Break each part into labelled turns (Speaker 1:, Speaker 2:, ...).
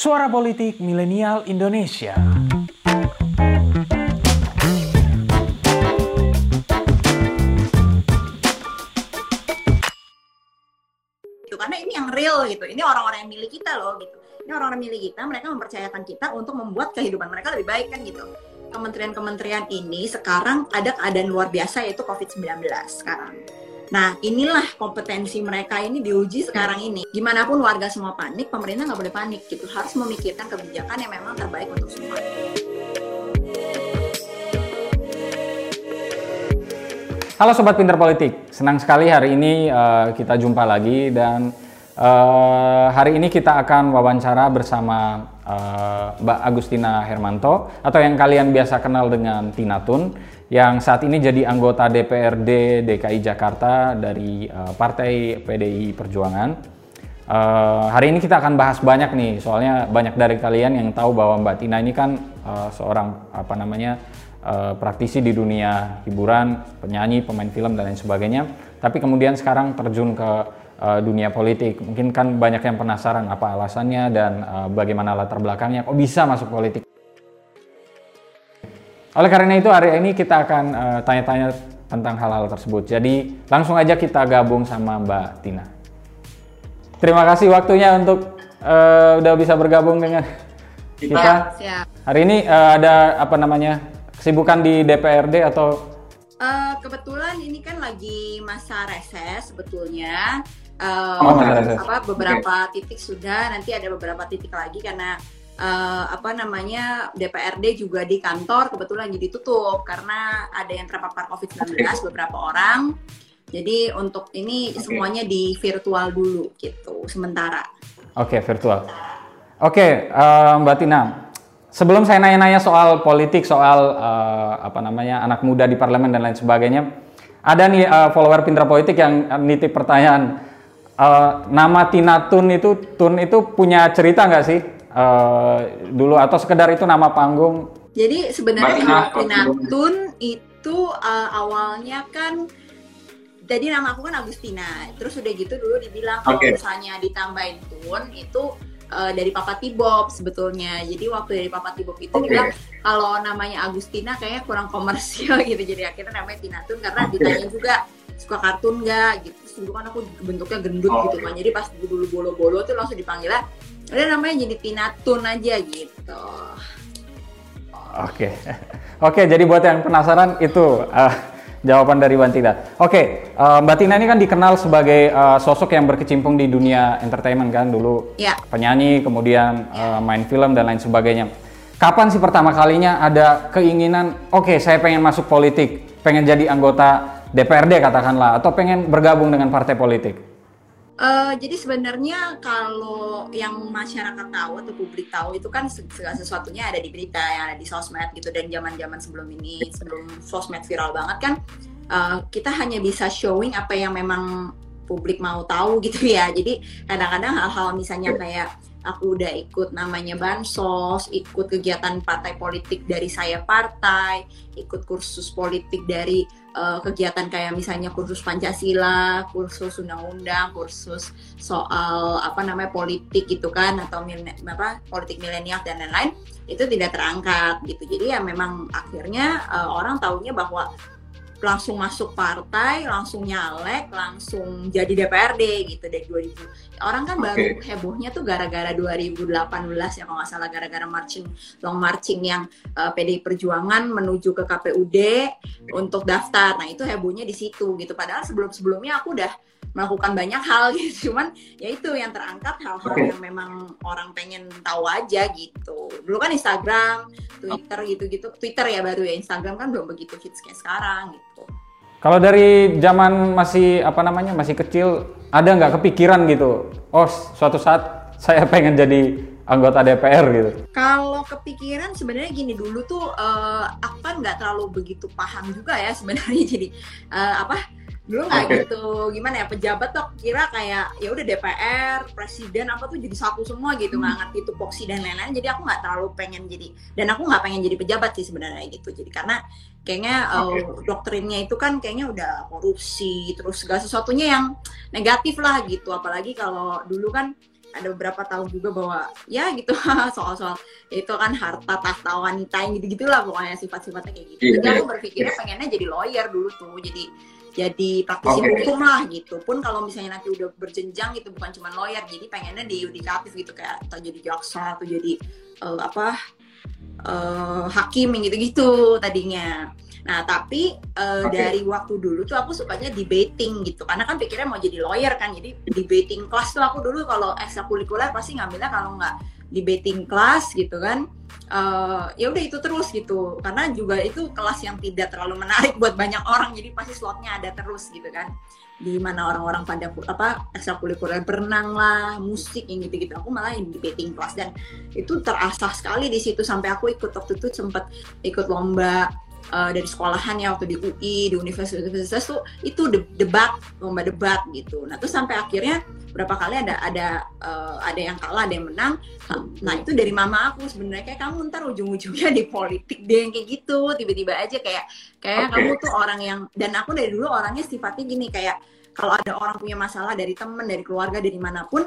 Speaker 1: Suara Politik Milenial Indonesia.
Speaker 2: gitu karena ini yang real gitu. Ini orang-orang yang milik kita loh gitu. Ini orang-orang milik kita mereka mempercayakan kita untuk membuat kehidupan mereka lebih baik kan gitu. Kementerian-kementerian ini sekarang ada keadaan luar biasa yaitu COVID-19 sekarang Nah, inilah kompetensi mereka ini diuji sekarang ini. Gimana pun warga semua panik, pemerintah nggak boleh panik gitu. Harus memikirkan kebijakan yang memang terbaik untuk semua.
Speaker 1: Halo Sobat Pinter Politik, senang sekali hari ini uh, kita jumpa lagi dan uh, hari ini kita akan wawancara bersama uh, Mbak Agustina Hermanto atau yang kalian biasa kenal dengan Tina Tun yang saat ini jadi anggota DPRD DKI Jakarta dari uh, Partai PDI Perjuangan. Uh, hari ini kita akan bahas banyak nih, soalnya banyak dari kalian yang tahu bahwa Mbak Tina ini kan uh, seorang apa namanya uh, praktisi di dunia hiburan, penyanyi, pemain film dan lain sebagainya. Tapi kemudian sekarang terjun ke uh, dunia politik. Mungkin kan banyak yang penasaran apa alasannya dan uh, bagaimana latar belakangnya, kok bisa masuk politik. Oleh karena itu hari ini kita akan tanya-tanya uh, tentang hal-hal tersebut. Jadi langsung aja kita gabung sama Mbak Tina. Terima kasih waktunya untuk uh, udah bisa bergabung dengan kita.
Speaker 2: Siap.
Speaker 1: Hari ini uh, ada apa namanya kesibukan di DPRD atau?
Speaker 2: Uh, kebetulan ini kan lagi masa reses sebetulnya. Uh,
Speaker 1: oh,
Speaker 2: apa beberapa okay. titik sudah, nanti ada beberapa titik lagi karena uh, apa namanya DPRD juga di kantor kebetulan jadi tutup karena ada yang terpapar COVID-19 okay. beberapa orang. Jadi untuk ini okay. semuanya di virtual dulu gitu sementara.
Speaker 1: Oke, okay, virtual. Oke, okay, uh, Mbak Tina. Sebelum saya nanya-nanya soal politik, soal uh, apa namanya anak muda di parlemen dan lain sebagainya, ada nih uh, follower pinter politik yang nitip pertanyaan. Uh, nama Tina Tun itu Tun itu punya cerita nggak sih? Uh, dulu atau sekedar itu nama panggung?
Speaker 2: Jadi sebenarnya Pinatun itu uh, awalnya kan jadi nama aku kan Agustina. Terus udah gitu dulu dibilang kalau okay. misalnya ditambahin Tun itu uh, dari Papa Tibob sebetulnya. Jadi waktu dari Papa Tibob itu okay. dibilang kalau namanya Agustina kayaknya kurang komersial gitu. Jadi akhirnya namanya Tinatun karena okay. ditanya juga suka kartun nggak gitu. Terus dulu kan aku bentuknya gendut oh, gitu kan. Jadi pas dulu bolo-bolo tuh langsung dipanggilnya udah namanya jadi Tinatun aja gitu.
Speaker 1: Oke. Oke jadi buat yang penasaran itu uh, jawaban dari Mbak Tina oke uh, Mbak Tina ini kan dikenal sebagai uh, sosok yang berkecimpung di dunia entertainment kan dulu
Speaker 2: ya.
Speaker 1: penyanyi kemudian uh, main film dan lain sebagainya. Kapan sih pertama kalinya ada keinginan oke okay, saya pengen masuk politik pengen jadi anggota DPRD katakanlah atau pengen bergabung dengan partai politik
Speaker 2: Uh, jadi sebenarnya kalau yang masyarakat tahu atau publik tahu itu kan segala sesuatunya ada di berita yang ada di sosmed gitu dan zaman-zaman sebelum ini sebelum sosmed viral banget kan uh, kita hanya bisa showing apa yang memang publik mau tahu gitu ya. Jadi kadang-kadang hal-hal misalnya kayak aku udah ikut namanya bansos, ikut kegiatan partai politik dari saya partai, ikut kursus politik dari uh, kegiatan kayak misalnya kursus Pancasila, kursus undang-undang, kursus soal apa namanya politik gitu kan atau apa politik milenial dan lain-lain itu tidak terangkat gitu. Jadi ya memang akhirnya uh, orang tahunya bahwa langsung masuk partai, langsung nyalek, langsung jadi DPRD gitu dari 2000. Orang kan okay. baru hebohnya tuh gara-gara 2018 ya kalau nggak salah gara-gara marching long marching yang uh, eh, PDI Perjuangan menuju ke KPUD okay. untuk daftar. Nah, itu hebohnya di situ gitu. Padahal sebelum-sebelumnya aku udah melakukan banyak hal gitu cuman ya itu yang terangkat hal-hal okay. yang memang orang pengen tahu aja gitu dulu kan Instagram Twitter gitu-gitu Twitter ya baru ya Instagram kan belum begitu hits kayak sekarang gitu
Speaker 1: kalau dari zaman masih apa namanya masih kecil ada nggak kepikiran gitu oh suatu saat saya pengen jadi anggota DPR gitu?
Speaker 2: Kalau kepikiran sebenarnya gini dulu tuh uh, aku kan nggak terlalu begitu paham juga ya sebenarnya jadi uh, apa dulu nggak okay. gitu gimana ya pejabat tuh kira kayak ya udah DPR presiden apa tuh jadi satu semua gitu nggak hmm. ngerti itu poksi dan lain-lain jadi aku nggak terlalu pengen jadi dan aku nggak pengen jadi pejabat sih sebenarnya gitu jadi karena kayaknya okay. uh, doktrinnya itu kan kayaknya udah korupsi terus segala sesuatunya yang negatif lah gitu apalagi kalau dulu kan ada beberapa tahun juga bahwa ya gitu soal-soal itu kan harta tahta wanita yang gitu gitulah pokoknya sifat-sifatnya kayak gitu. Jadi aku berpikirnya pengennya jadi lawyer dulu tuh, jadi jadi praktisi okay. hukum lah gitu. Pun kalau misalnya nanti udah berjenjang gitu bukan cuma lawyer, jadi pengennya di yudikatif gitu kayak atau jadi jaksa atau jadi uh, apa uh, hakim gitu-gitu tadinya. Nah, tapi uh, okay. dari waktu dulu tuh aku sukanya debating gitu. Karena kan pikirnya mau jadi lawyer kan. Jadi debating kelas tuh aku dulu kalau ekstrakurikuler pasti ngambilnya kalau nggak debating kelas gitu kan. Uh, ya udah itu terus gitu. Karena juga itu kelas yang tidak terlalu menarik buat banyak orang jadi pasti slotnya ada terus gitu kan. Di mana orang-orang pada apa ekstrakurikuler berenang lah musik yang gitu-gitu. Aku malah yang debating kelas dan itu terasah sekali di situ. Sampai aku ikut waktu itu sempat ikut lomba uh, dari sekolahan ya waktu di UI di universitas-universitas tuh itu debat lomba debat gitu. Nah terus sampai akhirnya berapa kali ada ada uh, ada yang kalah ada yang menang. Nah itu dari mama aku sebenarnya. Kayak kamu ntar ujung-ujungnya di politik deh yang kayak gitu. Tiba-tiba aja kayak kayak okay. kamu tuh orang yang dan aku dari dulu orangnya sifatnya gini kayak kalau ada orang punya masalah dari temen dari keluarga dari mana pun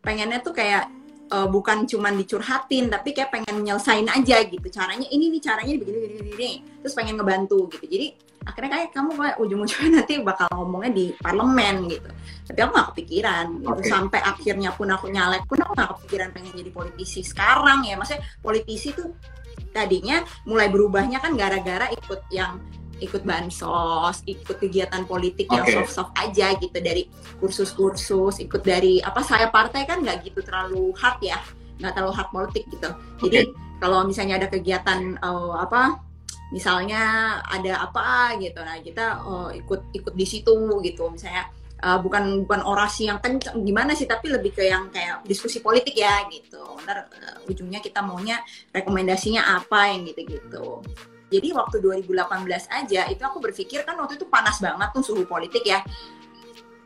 Speaker 2: pengennya tuh kayak uh, bukan cuman dicurhatin tapi kayak pengen nyelesain aja gitu. Caranya ini nih caranya begini begini begini terus pengen ngebantu gitu. Jadi akhirnya kayak kamu kayak ujung-ujungnya nanti bakal ngomongnya di parlemen gitu. Tapi aku gak kepikiran gitu. Okay. sampai akhirnya pun aku nyalek pun aku gak kepikiran pengen jadi politisi sekarang ya. Maksudnya politisi tuh tadinya mulai berubahnya kan gara-gara ikut yang ikut bansos, ikut kegiatan politik okay. yang soft-soft aja gitu dari kursus-kursus, ikut dari apa saya partai kan nggak gitu terlalu hard ya, nggak terlalu hard politik gitu. Jadi okay. kalau misalnya ada kegiatan uh, apa, misalnya ada apa gitu, nah kita uh, ikut ikut di situ gitu, misalnya uh, bukan bukan orasi yang kencang gimana sih tapi lebih ke yang kayak diskusi politik ya gitu ntar uh, ujungnya kita maunya rekomendasinya apa yang gitu gitu jadi waktu 2018 aja itu aku berpikir kan waktu itu panas banget tuh suhu politik ya.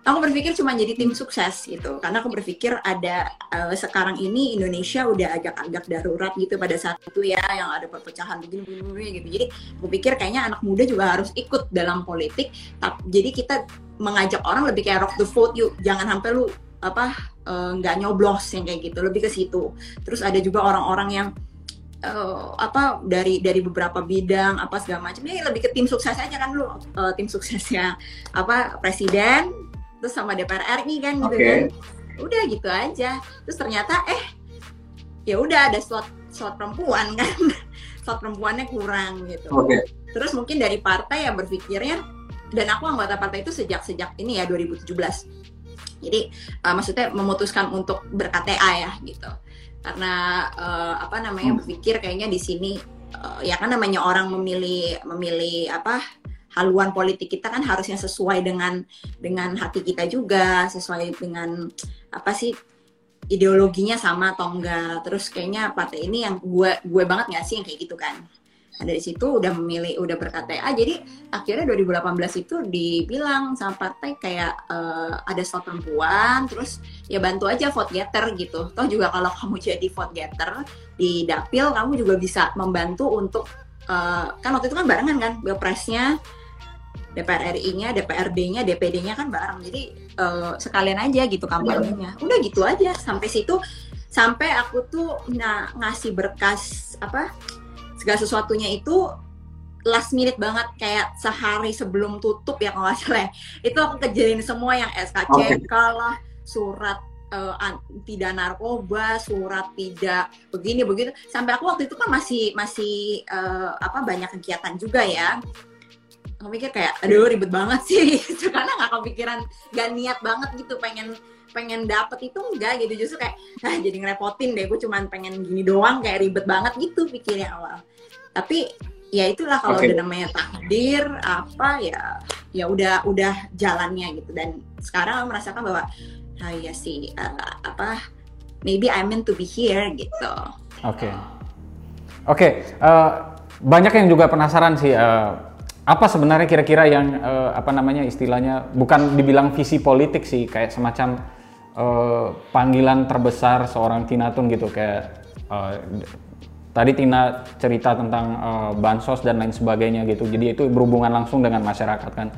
Speaker 2: Aku berpikir cuma jadi tim sukses gitu, karena aku berpikir ada uh, sekarang ini Indonesia udah agak-agak darurat gitu pada saat itu ya, yang ada perpecahan begini-begini gitu. Jadi aku pikir kayaknya anak muda juga harus ikut dalam politik. Jadi kita mengajak orang lebih kayak rock the vote yuk, jangan sampai lu apa eh, nggak uh, nyoblos yang kayak gitu, lebih ke situ. Terus ada juga orang-orang yang uh, apa dari dari beberapa bidang apa segala macam. Ini lebih ke tim sukses aja kan lu. Uh, tim suksesnya apa presiden terus sama DPR RI kan gitu okay. kan. Udah gitu aja. Terus ternyata eh ya udah ada slot slot perempuan kan. Slot perempuannya kurang gitu. Okay. terus mungkin dari partai yang berpikirnya dan aku anggota partai itu sejak sejak ini ya 2017 jadi uh, maksudnya memutuskan untuk ber-KTA ya gitu karena uh, apa namanya hmm. berpikir kayaknya di sini uh, ya kan namanya orang memilih memilih apa haluan politik kita kan harusnya sesuai dengan dengan hati kita juga sesuai dengan apa sih ideologinya sama atau enggak terus kayaknya partai ini yang gue gue banget nggak sih yang kayak gitu kan Nah, dari situ udah memilih, udah berkata ah jadi akhirnya 2018 itu dibilang sama partai kayak uh, ada slot perempuan, terus ya bantu aja vote getter gitu. Toh juga kalau kamu jadi vote getter di dapil, kamu juga bisa membantu untuk uh, kan waktu itu kan barengan kan, pilpresnya, DPR RI-nya, DPRD-nya, DPD-nya kan bareng. Jadi uh, sekalian aja gitu kampanyenya. Udah gitu aja sampai situ sampai aku tuh ngasih berkas apa segala sesuatunya itu last minute banget kayak sehari sebelum tutup ya kalau nggak salah ya. itu aku kejalin semua yang SKCK okay. lah surat uh, tidak narkoba surat tidak begini begitu sampai aku waktu itu kan masih masih uh, apa banyak kegiatan juga ya aku mikir kayak aduh ribet banget sih karena nggak kepikiran gak niat banget gitu pengen pengen dapet itu enggak gitu justru kayak ah jadi ngerepotin deh gue cuman pengen gini doang kayak ribet banget gitu pikirnya awal tapi ya itulah kalau okay. udah namanya takdir apa ya ya udah udah jalannya gitu dan sekarang merasakan bahwa ah ya sih uh, apa maybe I meant to be here gitu.
Speaker 1: Oke. Okay. Oke, okay. uh, eh, banyak yang juga penasaran sih uh, apa sebenarnya kira-kira yang uh, apa namanya istilahnya bukan dibilang visi politik sih kayak semacam uh, panggilan terbesar seorang Tinatun gitu kayak uh, tadi Tina cerita tentang uh, bansos dan lain sebagainya gitu. Jadi itu berhubungan langsung dengan masyarakat kan.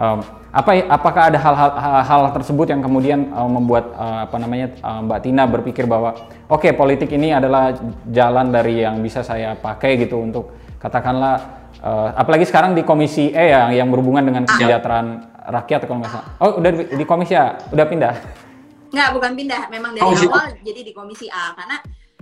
Speaker 1: Um, apa apakah ada hal-hal hal tersebut yang kemudian uh, membuat uh, apa namanya uh, Mbak Tina berpikir bahwa oke okay, politik ini adalah jalan dari yang bisa saya pakai gitu untuk katakanlah uh, apalagi sekarang di komisi E ya yang berhubungan dengan kesejahteraan rakyat kalau nggak salah. Oh udah di, di komisi A, udah pindah?
Speaker 2: Nggak, bukan pindah. Memang dari komisi awal jadi di komisi A karena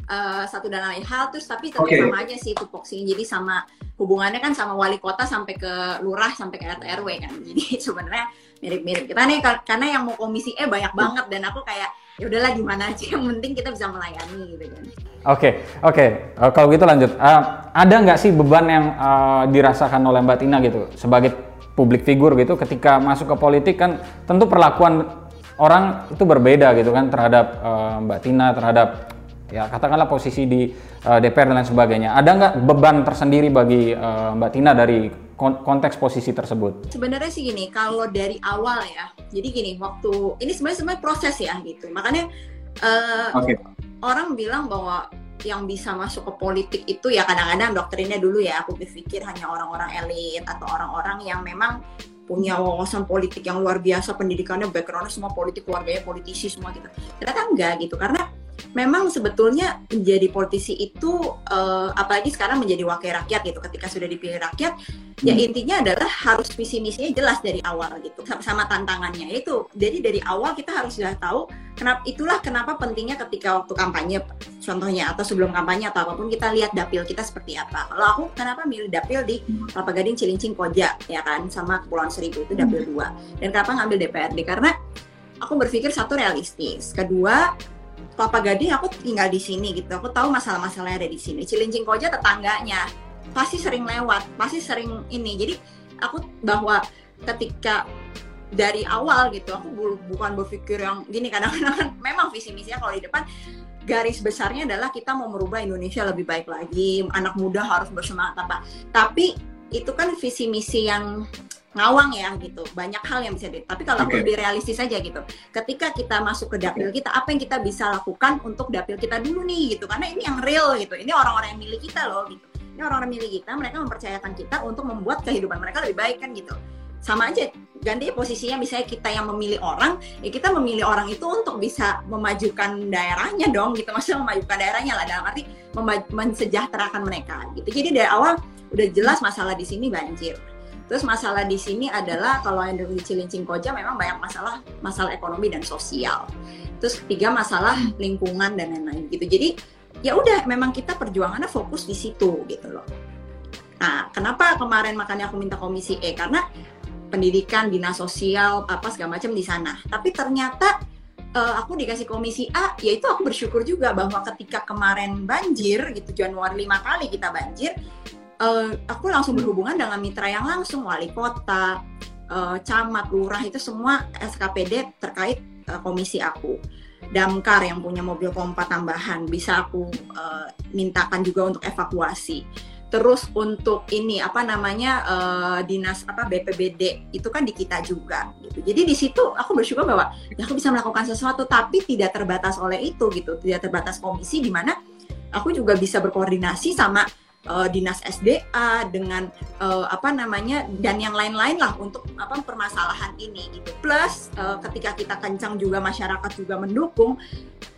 Speaker 2: uh, satu dan lain hal terus tapi tetap okay. sama aja sih tupoksinya jadi sama hubungannya kan sama wali kota sampai ke lurah sampai ke RT RW kan jadi sebenarnya mirip-mirip kita nih karena yang mau komisi E banyak banget dan aku kayak ya udahlah gimana aja yang penting kita bisa melayani gitu kan
Speaker 1: oke okay, oke okay. uh, kalau gitu lanjut uh, ada nggak sih beban yang uh, dirasakan oleh Mbak Tina gitu sebagai publik figur gitu ketika masuk ke politik kan tentu perlakuan orang itu berbeda gitu kan terhadap uh, Mbak Tina terhadap ya katakanlah posisi di uh, DPR dan lain sebagainya. Ada nggak beban tersendiri bagi uh, Mbak Tina dari konteks posisi tersebut?
Speaker 2: Sebenarnya sih gini, kalau dari awal ya, jadi gini, waktu ini sebenarnya sebenarnya proses ya gitu. Makanya uh, okay. orang bilang bahwa yang bisa masuk ke politik itu ya kadang-kadang doktrinnya dulu ya aku berpikir hanya orang-orang elit atau orang-orang yang memang punya wawasan politik yang luar biasa pendidikannya backgroundnya semua politik keluarganya politisi semua gitu ternyata enggak gitu karena memang sebetulnya menjadi politisi itu uh, apalagi sekarang menjadi wakil rakyat gitu ketika sudah dipilih rakyat ya hmm. ya intinya adalah harus visi misinya jelas dari awal gitu sama, sama tantangannya itu jadi dari awal kita harus sudah tahu kenapa itulah kenapa pentingnya ketika waktu kampanye contohnya atau sebelum kampanye atau apa pun kita lihat dapil kita seperti apa kalau aku kenapa milih dapil di Kelapa Gading Cilincing Koja ya kan sama Kepulauan Seribu itu dapil hmm. dua dan kenapa ngambil DPRD karena aku berpikir satu realistis kedua Kelapa Gading aku tinggal di sini gitu. Aku tahu masalah-masalahnya ada di sini. Cilincing Koja tetangganya pasti sering lewat, pasti sering ini. Jadi aku bahwa ketika dari awal gitu aku bukan berpikir yang gini kadang-kadang memang visi misinya kalau di depan garis besarnya adalah kita mau merubah Indonesia lebih baik lagi anak muda harus bersemangat apa tapi itu kan visi misi yang ngawang ya gitu. Banyak hal yang bisa di tapi kalau okay. lebih realistis saja gitu. Ketika kita masuk ke dapil kita apa yang kita bisa lakukan untuk dapil kita dulu nih gitu. Karena ini yang real gitu. Ini orang-orang yang milik kita loh gitu. Ini orang-orang milik kita mereka mempercayakan kita untuk membuat kehidupan mereka lebih baik kan gitu. Sama aja ganti posisinya misalnya kita yang memilih orang ya kita memilih orang itu untuk bisa memajukan daerahnya dong gitu. Maksudnya memajukan daerahnya lah dalam arti mensejahterakan mereka gitu. Jadi dari awal udah jelas masalah di sini banjir Terus masalah di sini adalah kalau yang dari Cilincing Koja memang banyak masalah masalah ekonomi dan sosial. Terus ketiga masalah lingkungan dan lain-lain gitu. Jadi ya udah memang kita perjuangannya fokus di situ gitu loh. Nah, kenapa kemarin makanya aku minta komisi E karena pendidikan, dinas sosial, apa segala macam di sana. Tapi ternyata uh, aku dikasih komisi A, yaitu aku bersyukur juga bahwa ketika kemarin banjir gitu Januari lima kali kita banjir, uh, aku langsung berhubungan dengan mitra yang langsung wali kota, uh, camat, lurah itu semua SKPD terkait uh, komisi aku. Damkar yang punya mobil pompa tambahan bisa aku uh, mintakan juga untuk evakuasi. Terus untuk ini apa namanya uh, dinas apa BPBD itu kan di kita juga gitu. Jadi di situ aku bersyukur bahwa ya aku bisa melakukan sesuatu tapi tidak terbatas oleh itu gitu, tidak terbatas komisi di mana aku juga bisa berkoordinasi sama uh, dinas SDA dengan uh, apa namanya dan yang lain-lain lah untuk apa permasalahan ini gitu. Plus uh, ketika kita kencang juga masyarakat juga mendukung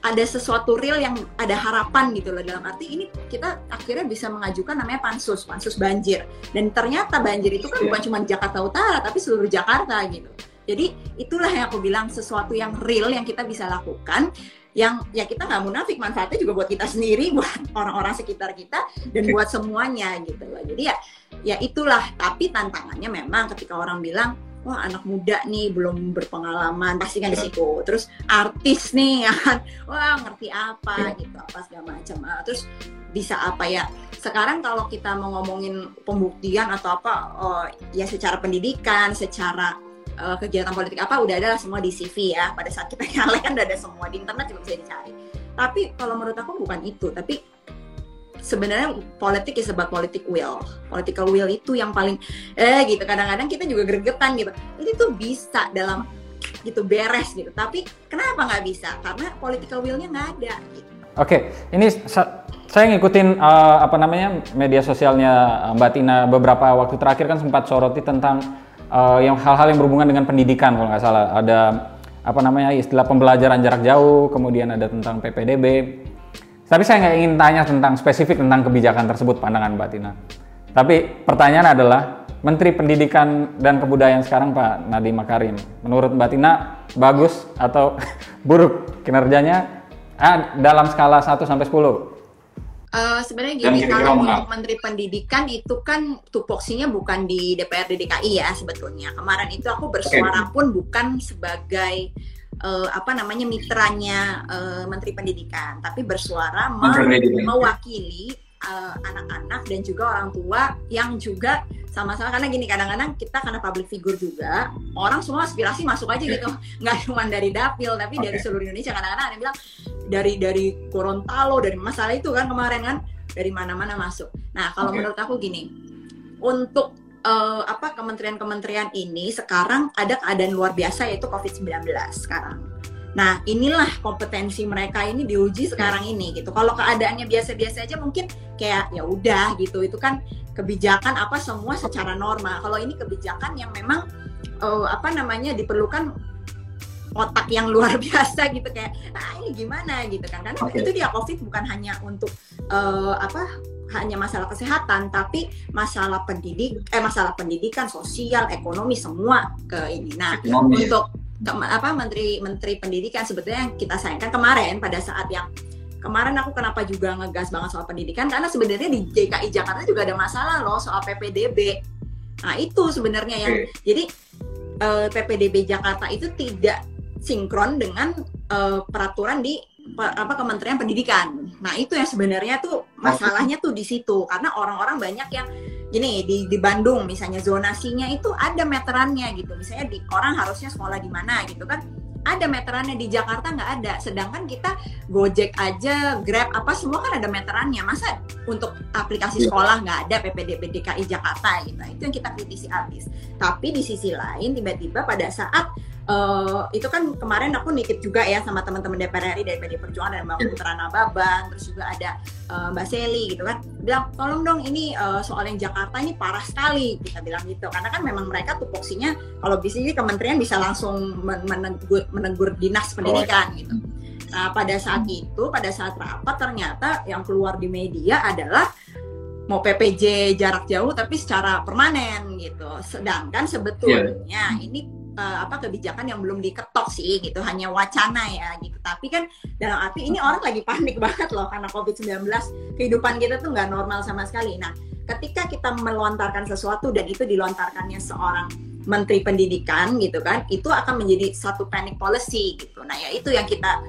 Speaker 2: ada sesuatu real yang ada harapan gitu loh dalam arti ini kita akhirnya bisa mengajukan namanya pansus pansus banjir dan ternyata banjir itu kan yeah. bukan cuma Jakarta Utara tapi seluruh Jakarta gitu. Jadi itulah yang aku bilang sesuatu yang real yang kita bisa lakukan yang ya kita nggak munafik manfaatnya juga buat kita sendiri buat orang-orang sekitar kita dan buat semuanya gitu loh. Jadi ya ya itulah. Tapi tantangannya memang ketika orang bilang wah anak muda nih belum berpengalaman. Pasti kan di situ. Terus artis nih ya kan? Wah ngerti apa? Gitu apa segala macam. Ah, terus bisa apa ya? Sekarang kalau kita mau ngomongin pembuktian atau apa oh, ya secara pendidikan secara uh, kegiatan politik apa udah ada semua di CV ya. Pada saat kita nyalek kan udah ada semua di internet juga bisa dicari. Tapi kalau menurut aku bukan itu. Tapi sebenarnya politik is about politic will. Political will itu yang paling eh gitu. Kadang-kadang kita juga gregetan gitu. Ini tuh bisa dalam gitu beres gitu. Tapi kenapa nggak bisa? Karena political willnya nggak ada gitu.
Speaker 1: oke okay. ini sa saya ngikutin uh, apa namanya media sosialnya Mbak Tina beberapa waktu terakhir kan sempat soroti tentang uh, yang hal-hal yang berhubungan dengan pendidikan kalau nggak salah. Ada apa namanya istilah pembelajaran jarak jauh, kemudian ada tentang PPDB. Tapi saya nggak ingin tanya tentang spesifik tentang kebijakan tersebut pandangan Mbak Tina. Tapi pertanyaan adalah Menteri Pendidikan dan Kebudayaan sekarang Pak Nadiem Makarim, menurut Mbak Tina bagus atau buruk kinerjanya ah, dalam skala 1 sampai 10?
Speaker 2: Uh, sebenarnya gini kalau untuk Menteri Pendidikan itu kan tupoksinya bukan di DPRD DKI ya sebetulnya. Kemarin itu aku bersuara okay. pun bukan sebagai uh, apa namanya mitranya uh, Menteri Pendidikan, tapi bersuara mewakili anak-anak uh, dan juga orang tua yang juga sama-sama karena gini kadang-kadang kita karena public figure juga orang semua aspirasi masuk aja gitu nggak cuma dari dapil tapi okay. dari seluruh Indonesia kadang-kadang ada yang bilang dari dari Gorontalo dari masalah itu kan kemarin kan dari mana-mana masuk nah kalau okay. menurut aku gini untuk uh, apa kementerian-kementerian ini sekarang ada keadaan luar biasa yaitu COVID-19 sekarang Nah, inilah kompetensi mereka ini diuji sekarang ini gitu. Kalau keadaannya biasa-biasa aja mungkin kayak ya udah gitu. Itu kan kebijakan apa semua secara normal. Kalau ini kebijakan yang memang uh, apa namanya diperlukan otak yang luar biasa gitu kayak ah ini gimana gitu kan karena okay. itu dia covid bukan hanya untuk uh, apa hanya masalah kesehatan tapi masalah pendidik eh masalah pendidikan sosial ekonomi semua ke ini nah ekonomi. untuk ke, apa menteri menteri pendidikan sebetulnya yang kita sayangkan kemarin pada saat yang kemarin aku kenapa juga ngegas banget soal pendidikan karena sebenarnya di DKI Jakarta juga ada masalah loh soal PPDB nah itu sebenarnya yang okay. jadi uh, eh, PPDB Jakarta itu tidak sinkron dengan uh, peraturan di apa Kementerian Pendidikan. Nah itu yang sebenarnya tuh masalahnya tuh di situ karena orang-orang banyak yang gini di di Bandung misalnya zonasinya itu ada meterannya gitu. Misalnya di orang harusnya sekolah di mana gitu kan. Ada meterannya di Jakarta nggak ada. Sedangkan kita Gojek aja Grab apa semua kan ada meterannya. Masa untuk aplikasi iya. sekolah nggak ada PPDB DKI Jakarta gitu. Itu yang kita kritisi habis. Tapi di sisi lain tiba-tiba pada saat uh, itu kan kemarin aku nitip juga ya sama teman-teman DPR RI dari PD Perjuangan dan Mbak iya. Putra Nababan, terus juga ada uh, Mbak Seli gitu kan, bilang tolong dong ini uh, soal yang Jakarta ini parah sekali kita bilang gitu, karena kan memang mereka tupoksinya kalau di sini kementerian bisa langsung menegur, menegur dinas pendidikan gitu. Nah pada saat itu, pada saat rapat ternyata yang keluar di media adalah mau PPJ jarak jauh tapi secara permanen gitu. Sedangkan sebetulnya yeah. ini uh, apa kebijakan yang belum diketok sih gitu. Hanya wacana ya gitu. Tapi kan dalam arti ini orang lagi panik banget loh karena covid-19 kehidupan kita tuh nggak normal sama sekali. Nah ketika kita melontarkan sesuatu dan itu dilontarkannya seorang menteri pendidikan gitu kan itu akan menjadi satu panic policy gitu. Nah ya itu yang kita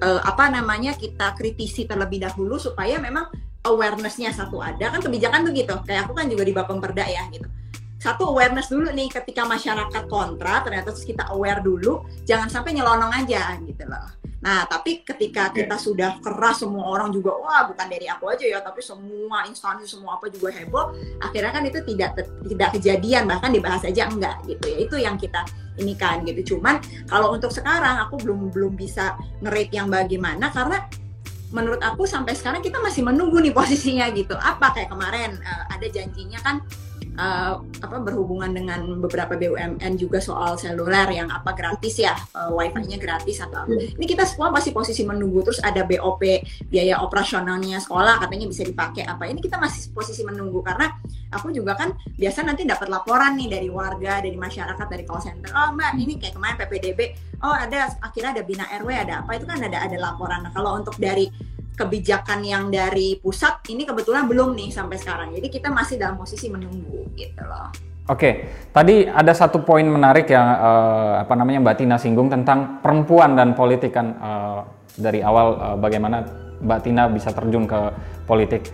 Speaker 2: uh, apa namanya kita kritisi terlebih dahulu supaya memang awarenessnya satu ada. Kan kebijakan tuh gitu. Kayak aku kan juga di Bapemperda ya gitu satu awareness dulu nih ketika masyarakat kontra ternyata terus kita aware dulu jangan sampai nyelonong aja gitu loh. Nah tapi ketika kita sudah keras semua orang juga wah bukan dari aku aja ya tapi semua instansi semua apa juga heboh akhirnya kan itu tidak tidak kejadian bahkan dibahas aja enggak gitu ya. Itu yang kita ini kan gitu. Cuman kalau untuk sekarang aku belum belum bisa ngerate yang bagaimana karena menurut aku sampai sekarang kita masih menunggu nih posisinya gitu. Apa? Kayak kemarin uh, ada janjinya kan uh, apa berhubungan dengan beberapa BUMN juga soal seluler yang apa gratis ya uh, wifi-nya gratis atau apa. Ini kita semua masih posisi menunggu terus ada BOP biaya operasionalnya sekolah katanya bisa dipakai apa. Ini kita masih posisi menunggu karena aku juga kan biasa nanti dapat laporan nih dari warga, dari masyarakat, dari call center. Oh mbak ini kayak kemarin PPDB. Oh ada akhirnya ada bina RW ada apa itu kan ada ada laporan. Nah, kalau untuk dari kebijakan yang dari pusat ini kebetulan belum nih sampai sekarang. Jadi kita masih dalam posisi menunggu gitu loh.
Speaker 1: Oke, tadi ada satu poin menarik yang uh, apa namanya Mbak Tina singgung tentang perempuan dan politik kan uh, dari awal uh, bagaimana Mbak Tina bisa terjun ke politik.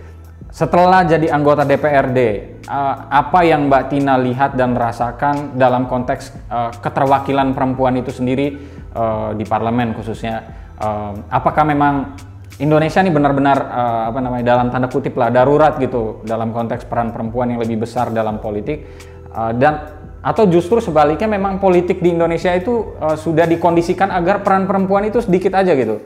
Speaker 1: Setelah jadi anggota DPRD, uh, apa yang Mbak Tina lihat dan rasakan dalam konteks uh, keterwakilan perempuan itu sendiri uh, di parlemen khususnya? Uh, apakah memang Indonesia ini benar-benar uh, apa namanya dalam tanda kutip lah darurat gitu dalam konteks peran perempuan yang lebih besar dalam politik uh, dan atau justru sebaliknya memang politik di Indonesia itu uh, sudah dikondisikan agar peran perempuan itu sedikit aja gitu.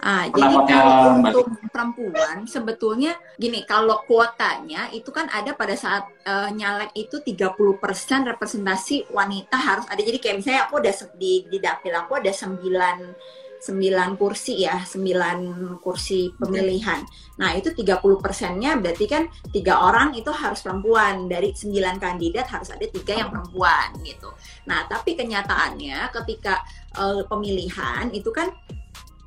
Speaker 2: Ah, jadi kalau untuk perempuan sebetulnya gini, kalau kuotanya itu kan ada pada saat uh, nyalek itu 30% representasi wanita harus ada. Jadi kayak misalnya aku udah di di dapil aku ada 9 9 kursi ya, 9 kursi pemilihan. Nah, itu 30 persennya berarti kan tiga orang itu harus perempuan. Dari 9 kandidat harus ada tiga yang perempuan gitu. Nah, tapi kenyataannya ketika uh, pemilihan itu kan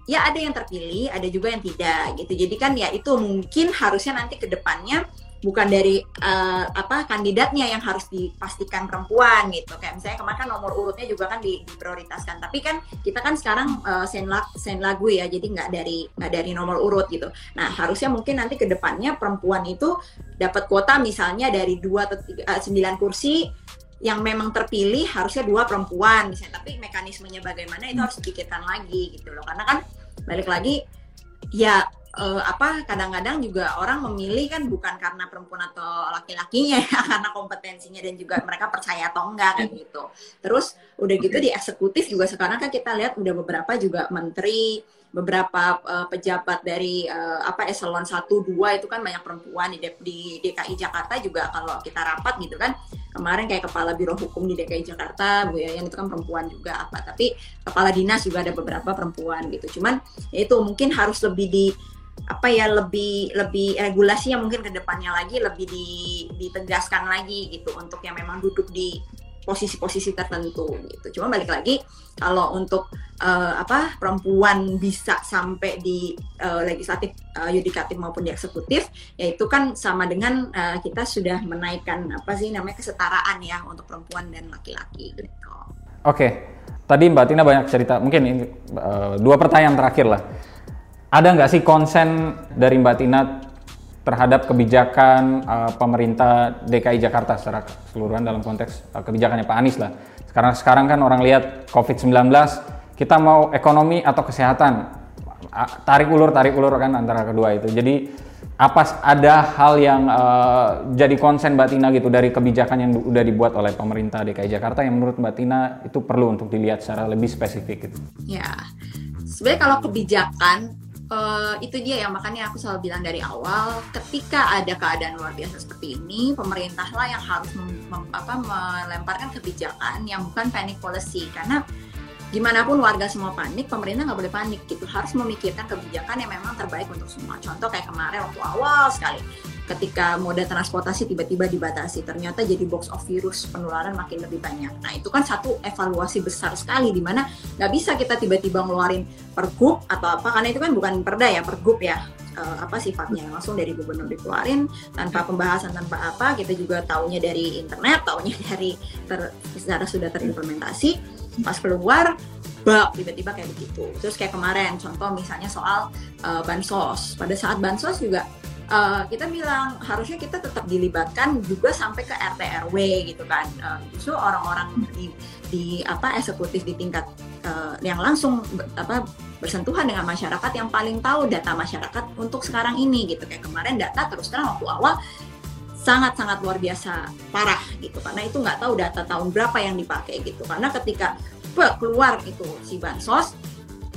Speaker 2: ya ada yang terpilih, ada juga yang tidak gitu. Jadi kan ya itu mungkin harusnya nanti ke depannya bukan dari uh, apa kandidatnya yang harus dipastikan perempuan gitu. Kayak misalnya kemarin kan nomor urutnya juga kan di, diprioritaskan. Tapi kan kita kan sekarang uh, sen, lag, sen lagu ya, jadi nggak dari nggak dari nomor urut gitu. Nah harusnya mungkin nanti ke depannya perempuan itu dapat kuota misalnya dari dua atau uh, sembilan kursi yang memang terpilih harusnya dua perempuan misalnya tapi mekanismenya bagaimana itu harus dipikirkan lagi gitu loh karena kan balik lagi ya uh, apa kadang-kadang juga orang memilih kan bukan karena perempuan atau laki-lakinya ya karena kompetensinya dan juga mereka percaya atau enggak kayak gitu. Terus udah gitu di eksekutif juga sekarang kan kita lihat udah beberapa juga menteri beberapa uh, pejabat dari uh, apa eselon 1 2 itu kan banyak perempuan di, di DKI Jakarta juga kalau kita rapat gitu kan. Kemarin kayak kepala biro hukum di DKI Jakarta Bu Yayan itu kan perempuan juga apa tapi kepala dinas juga ada beberapa perempuan gitu. Cuman ya itu mungkin harus lebih di apa ya lebih lebih regulasinya mungkin ke depannya lagi lebih di, ditegaskan lagi gitu untuk yang memang duduk di posisi-posisi tertentu gitu. Cuma balik lagi kalau untuk uh, apa perempuan bisa sampai di uh, legislatif, uh, yudikatif maupun di eksekutif, yaitu kan sama dengan uh, kita sudah menaikkan apa sih namanya kesetaraan ya untuk perempuan dan laki-laki gitu.
Speaker 1: Oke, tadi Mbak Tina banyak cerita. Mungkin ini uh, dua pertanyaan terakhir lah. Ada nggak sih konsen dari Mbak Tina terhadap kebijakan uh, pemerintah DKI Jakarta secara keseluruhan dalam konteks uh, kebijakannya Pak Anies lah. Sekarang sekarang kan orang lihat COVID-19, kita mau ekonomi atau kesehatan. Tarik ulur tarik ulur kan antara kedua itu. Jadi apa ada hal yang uh, jadi konsen Mbak Tina gitu dari kebijakan yang udah dibuat oleh pemerintah DKI Jakarta yang menurut Mbak Tina itu perlu untuk dilihat secara lebih spesifik gitu.
Speaker 2: Ya. Sebenarnya kalau kebijakan uh, itu dia yang makanya aku selalu bilang dari awal ketika ada keadaan luar biasa seperti ini pemerintahlah yang harus mem, mem, apa, melemparkan kebijakan yang bukan panic policy. Karena gimana pun warga semua panik pemerintah nggak boleh panik gitu. Harus memikirkan kebijakan yang memang terbaik untuk semua. Contoh kayak kemarin waktu awal sekali ketika moda transportasi tiba-tiba dibatasi ternyata jadi box of virus penularan makin lebih banyak. Nah itu kan satu evaluasi besar sekali di mana nggak bisa kita tiba-tiba ngeluarin pergub atau apa karena itu kan bukan perda ya pergub ya. Uh, apa sifatnya? Langsung dari gubernur dikeluarin tanpa pembahasan tanpa apa. Kita juga taunya dari internet taunya dari ter, secara sudah terimplementasi. Pas keluar bak tiba-tiba kayak begitu. Terus kayak kemarin contoh misalnya soal uh, bansos. Pada saat bansos juga uh, kita bilang harusnya kita tetap dilibatkan juga sampai ke RT RW gitu kan. Uh, justru orang-orang di di apa eksekutif di tingkat uh, yang langsung apa bersentuhan dengan masyarakat yang paling tahu data masyarakat untuk sekarang ini gitu. Kayak kemarin data terus terang waktu awal sangat-sangat luar biasa parah gitu. Karena itu nggak tahu data tahun berapa yang dipakai gitu. Karena ketika keluar itu si bansos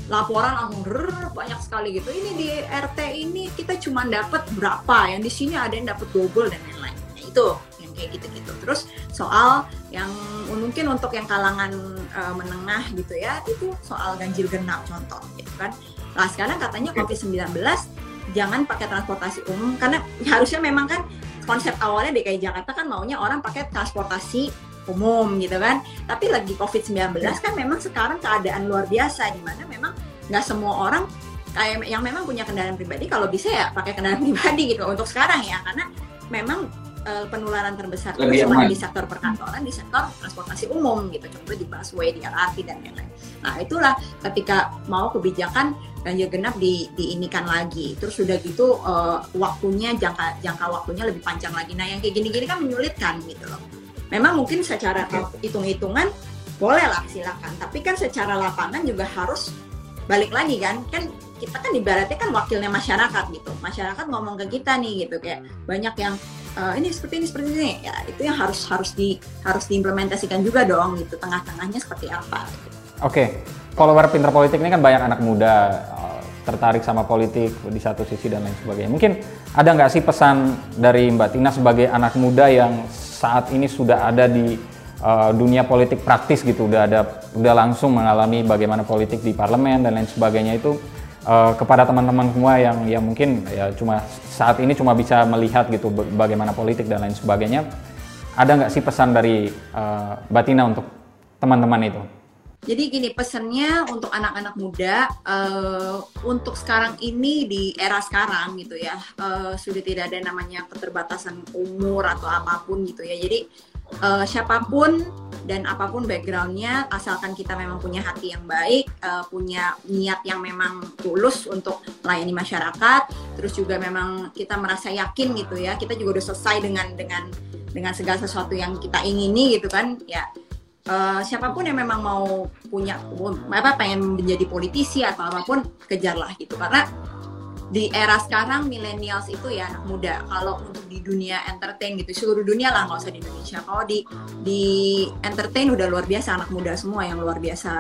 Speaker 2: laporan langsung banyak sekali gitu. Ini di RT ini kita cuma dapat berapa? Yang di sini ada yang dapat double dan lain-lain. Nah, itu yang kayak gitu-gitu. Terus soal yang mungkin untuk yang kalangan uh, menengah gitu ya itu soal ganjil genap contoh gitu kan. Nah sekarang katanya COVID-19 jangan pakai transportasi umum karena harusnya memang kan konsep awalnya DKI Jakarta kan maunya orang pakai transportasi umum gitu kan. Tapi lagi COVID-19 ya. kan memang sekarang keadaan luar biasa di mana memang nggak semua orang kayak yang memang punya kendaraan pribadi kalau bisa ya pakai kendaraan pribadi gitu untuk sekarang ya karena memang uh, penularan terbesar itu cuma di sektor perkantoran, di sektor transportasi umum gitu, contoh di busway, di LRT dan lain-lain. Nah itulah ketika mau kebijakan ganjil genap di diinikan lagi, terus sudah gitu uh, waktunya jangka jangka waktunya lebih panjang lagi. Nah yang kayak gini-gini kan menyulitkan gitu loh memang mungkin secara hitung-hitungan boleh lah silakan tapi kan secara lapangan juga harus balik lagi kan kan kita kan ibaratnya kan wakilnya masyarakat gitu masyarakat ngomong ke kita nih gitu kayak banyak yang uh, ini seperti ini seperti ini ya itu yang harus harus di harus diimplementasikan juga dong gitu tengah-tengahnya seperti apa gitu.
Speaker 1: oke okay. follower pinter politik ini kan banyak anak muda uh, tertarik sama politik di satu sisi dan lain sebagainya. Mungkin ada nggak sih pesan dari Mbak Tina sebagai anak muda yang saat ini sudah ada di uh, dunia politik praktis gitu, udah ada udah langsung mengalami bagaimana politik di parlemen dan lain sebagainya itu uh, kepada teman-teman semua yang yang mungkin ya cuma saat ini cuma bisa melihat gitu bagaimana politik dan lain sebagainya. Ada nggak sih pesan dari uh, Mbak Tina untuk teman-teman itu?
Speaker 2: Jadi gini pesannya untuk anak-anak muda uh, untuk sekarang ini di era sekarang gitu ya uh, sudah tidak ada namanya keterbatasan umur atau apa pun gitu ya. Jadi uh, siapa pun dan apa pun backgroundnya asalkan kita memang punya hati yang baik, uh, punya niat yang memang tulus untuk melayani masyarakat, terus juga memang kita merasa yakin gitu ya kita juga udah selesai dengan dengan dengan segala sesuatu yang kita ingini gitu kan ya uh, siapa pun yang memang mau punya apa pengen menjadi politisi atau apa pun kejarlah gitu. Karena di era sekarang millennials itu ya anak muda. Kalau untuk di dunia entertain gitu seluruh dunia lah nggak usah di Indonesia. Kalau di di entertain udah luar biasa anak muda semua yang luar biasa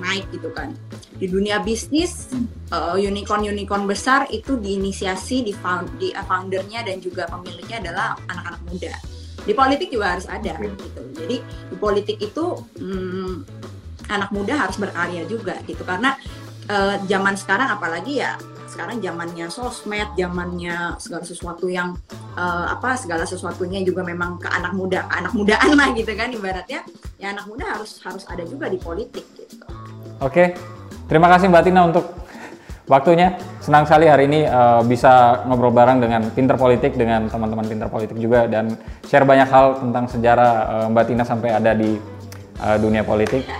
Speaker 2: naik gitu kan. Di dunia bisnis uh, eh, unicorn unicorn besar itu diinisiasi di found, di foundernya dan juga pemiliknya adalah anak-anak muda di politik juga harus ada gitu jadi di politik itu hmm, anak muda harus berkarya juga gitu karena uh, zaman sekarang apalagi ya sekarang zamannya sosmed, zamannya segala sesuatu yang uh, apa segala sesuatunya juga memang ke anak muda, anak mudaan lah gitu kan ibaratnya. Ya anak muda harus harus ada juga di politik gitu.
Speaker 1: Oke. Terima kasih Mbak Tina untuk waktunya. Senang sekali hari ini uh, bisa ngobrol bareng dengan Pinter Politik dengan teman-teman Pinter Politik juga dan share banyak hal tentang sejarah uh, Mbak Tina sampai ada di uh, dunia politik.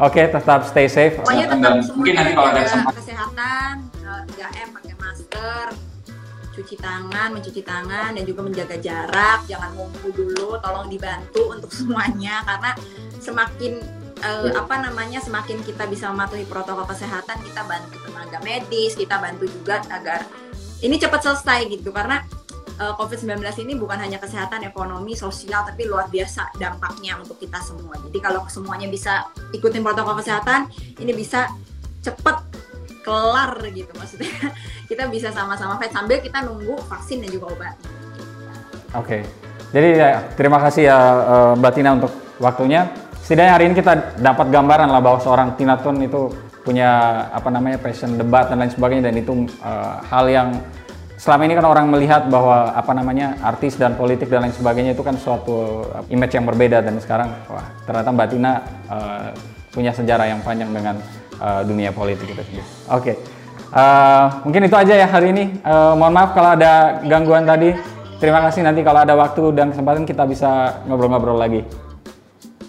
Speaker 1: Oke, okay, tetap stay safe.
Speaker 2: Pokoknya tetap mungkin nanti kalau ada kesempatan kesehatan, 3M pakai masker, cuci tangan, mencuci tangan dan juga menjaga jarak, jangan ngumpul dulu, tolong dibantu untuk semuanya karena semakin uh, apa namanya semakin kita bisa mematuhi protokol kesehatan kita bantu tenaga medis kita bantu juga agar ini cepat selesai gitu karena uh, eh, COVID-19 ini bukan hanya kesehatan, ekonomi, sosial, tapi luar biasa dampaknya untuk kita semua. Jadi kalau semuanya bisa ikutin protokol kesehatan, ini bisa cepat kelar gitu maksudnya. Kita bisa sama-sama fight sambil kita nunggu vaksin dan juga obat. Oke.
Speaker 1: Okay. Jadi ya, terima kasih ya uh, Mbak Tina untuk waktunya setidaknya hari ini kita dapat gambaran lah bahwa seorang Tina Tun itu punya apa namanya passion debat dan lain sebagainya dan itu uh, hal yang selama ini kan orang melihat bahwa apa namanya artis dan politik dan lain sebagainya itu kan suatu image yang berbeda dan sekarang wah ternyata Mbak Tina uh, punya sejarah yang panjang dengan uh, dunia politik itu sendiri. Oke. Okay. Uh, mungkin itu aja ya hari ini. Uh, mohon maaf kalau ada gangguan tadi. Terima kasih nanti kalau ada waktu dan kesempatan kita bisa ngobrol-ngobrol lagi.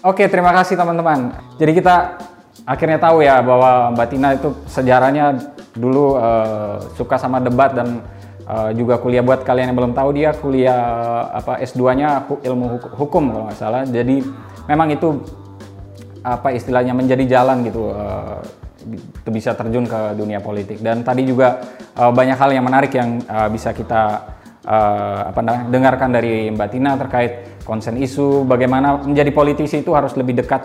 Speaker 1: Oke, terima kasih teman-teman. Jadi kita akhirnya tahu ya bahwa Mbak Tina itu sejarahnya dulu uh, suka sama debat dan uh, juga kuliah buat kalian yang belum tahu dia kuliah apa S2-nya ilmu hukum kalau nggak salah. Jadi memang itu apa istilahnya menjadi jalan gitu uh, bisa terjun ke dunia politik dan tadi juga uh, banyak hal yang menarik yang uh, bisa kita uh, apa namanya dengarkan dari Mbak Tina terkait konsen isu, bagaimana menjadi politisi itu harus lebih dekat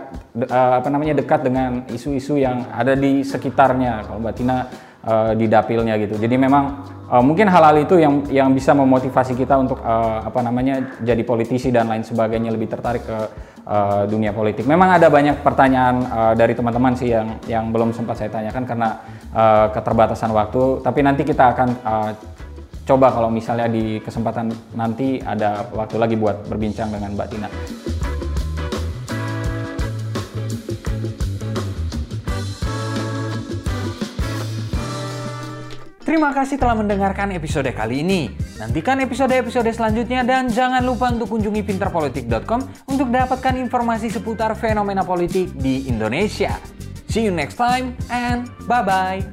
Speaker 1: uh, apa namanya dekat dengan isu-isu yang ada di sekitarnya. Kalau Mbak Tina uh, di dapilnya gitu. Jadi memang uh, mungkin hal-hal itu yang yang bisa memotivasi kita untuk uh, apa namanya jadi politisi dan lain sebagainya lebih tertarik ke uh, dunia politik. Memang ada banyak pertanyaan uh, dari teman-teman sih yang yang belum sempat saya tanyakan karena uh, keterbatasan waktu. Tapi nanti kita akan uh, coba kalau misalnya di kesempatan nanti ada waktu lagi buat berbincang dengan Mbak Tina.
Speaker 3: Terima kasih telah mendengarkan episode kali ini. Nantikan episode-episode selanjutnya dan jangan lupa untuk kunjungi pinterpolitik.com untuk dapatkan informasi seputar fenomena politik di Indonesia. See you next time and bye-bye.